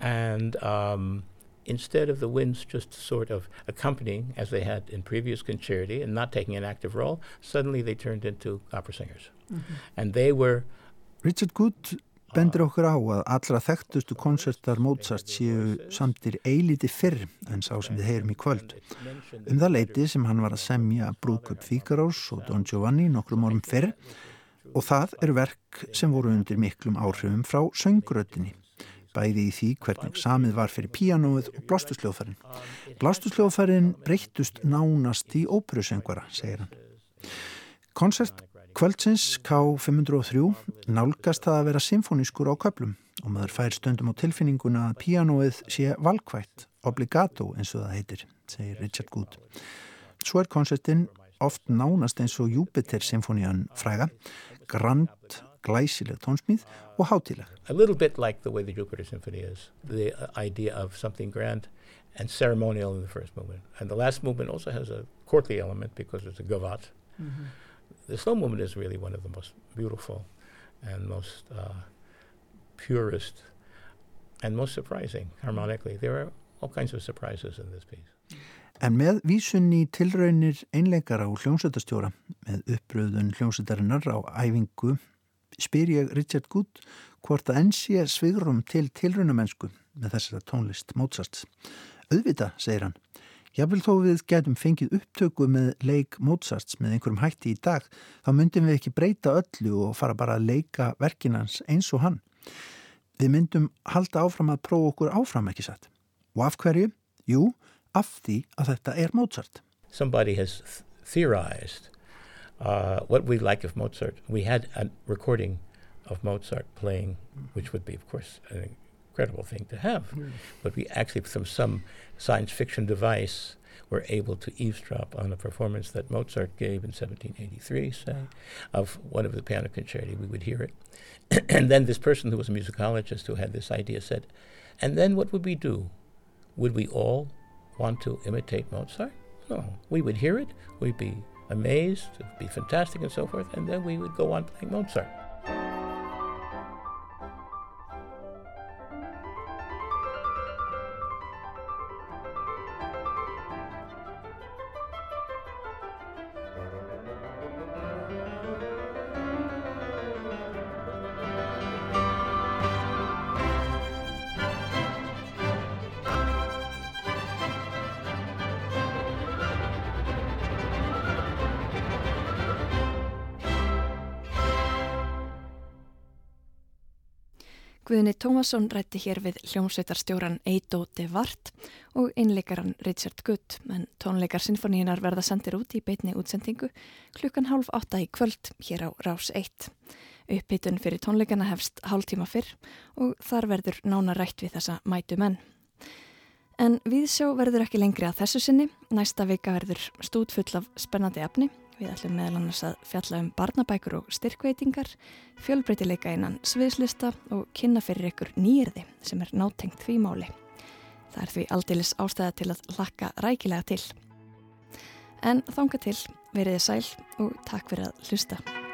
and um, instead of the winds just sort of accompanying as they had in previous concerti and not taking an active role, suddenly they turned into opera singers, Mhm. and they were. Richard Good bendur okkur á að allra þekktustu konsertar Mozart séu samtir eiliti fyrr en sá sem við heyrum í kvöld. Um það leiti sem hann var að semja Brúðköp Fíkarós og Don Giovanni nokkrum árum fyrr og það eru verk sem voru undir miklum áhrifum frá söngrötinni bæði í því hvernig samið var fyrir píanóið og blástusljóðfærin. Blástusljóðfærin breyttust nánast í óperusöngvara, segir hann. Konsert kvöldsins K503 nálgast það að vera symfónískur á köplum og maður fær stundum á tilfinninguna að píanóið sé valkvætt, obligato eins og það heitir, segir Richard Good. Svo er konsertin oft nánast eins og Júpiter-symfónían fræga, grand, glæsileg tónsmíð og hátileg. a little bit like the way the Jupiter Symphony is, the idea of something grand and ceremonial in the first movement. And the last movement also has a courtly element because it's a gavotte. Mhm. The slow movement is really one of the most beautiful and most uh, purest and most surprising harmonically. There are all kinds of surprises in this piece. En með vísun í tilraunir einleikara og hljómsveitastjóra með uppröðun hljómsveitarinnar á æfingu spyr ég Richard Good hvort að enn sé svigrum til tilraunamennsku með þessara tónlist Mozarts. Auðvita, segir hann. Jável þó við getum fengið upptöku með leik Mozarts með einhverjum hætti í dag, þá myndum við ekki breyta öllu og fara bara að leika verkinans eins og hann. Við myndum halda áfram að prófa okkur áfram ekki satt. Og af hverju? Jú, af því að þetta er Mozart. Somebody has th- theorized uh, what we like of Mozart. We had a recording of Mozart playing, which would be, of course, an incredible thing to have. Mm. But we actually, from some science fiction device, were able to eavesdrop on a performance that Mozart gave in 1783, say, of one of the piano concerti. We would hear it. and then this person who was a musicologist who had this idea said, and then what would we do? Would we all want to imitate Mozart? No. We would hear it, we'd be amazed, it'd be fantastic and so forth, and then we would go on playing Mozart. Tómasson rætti hér við hljómsveitarstjóran Eidó de Vart og einleikaran Richard Gutt, en tónleikar sinfoníinar verða sendir út í beitni útsendingu klukkan hálf átta í kvöld hér á Rás 1. Uppbytun fyrir tónleikana hefst hálf tíma fyrr og þar verður nána rætt við þessa mætu menn. En viðsjá verður ekki lengri að þessu sinni, næsta vika verður stút full af spennandi efni Við ætlum meðal annars að fjalla um barnabækur og styrkveitingar, fjölbreytileika innan sviðslista og kynna fyrir ykkur nýjirði sem er nátengt því máli. Það er því aldeilis ástæða til að lakka rækilega til. En þánga til, veriði sæl og takk fyrir að hlusta.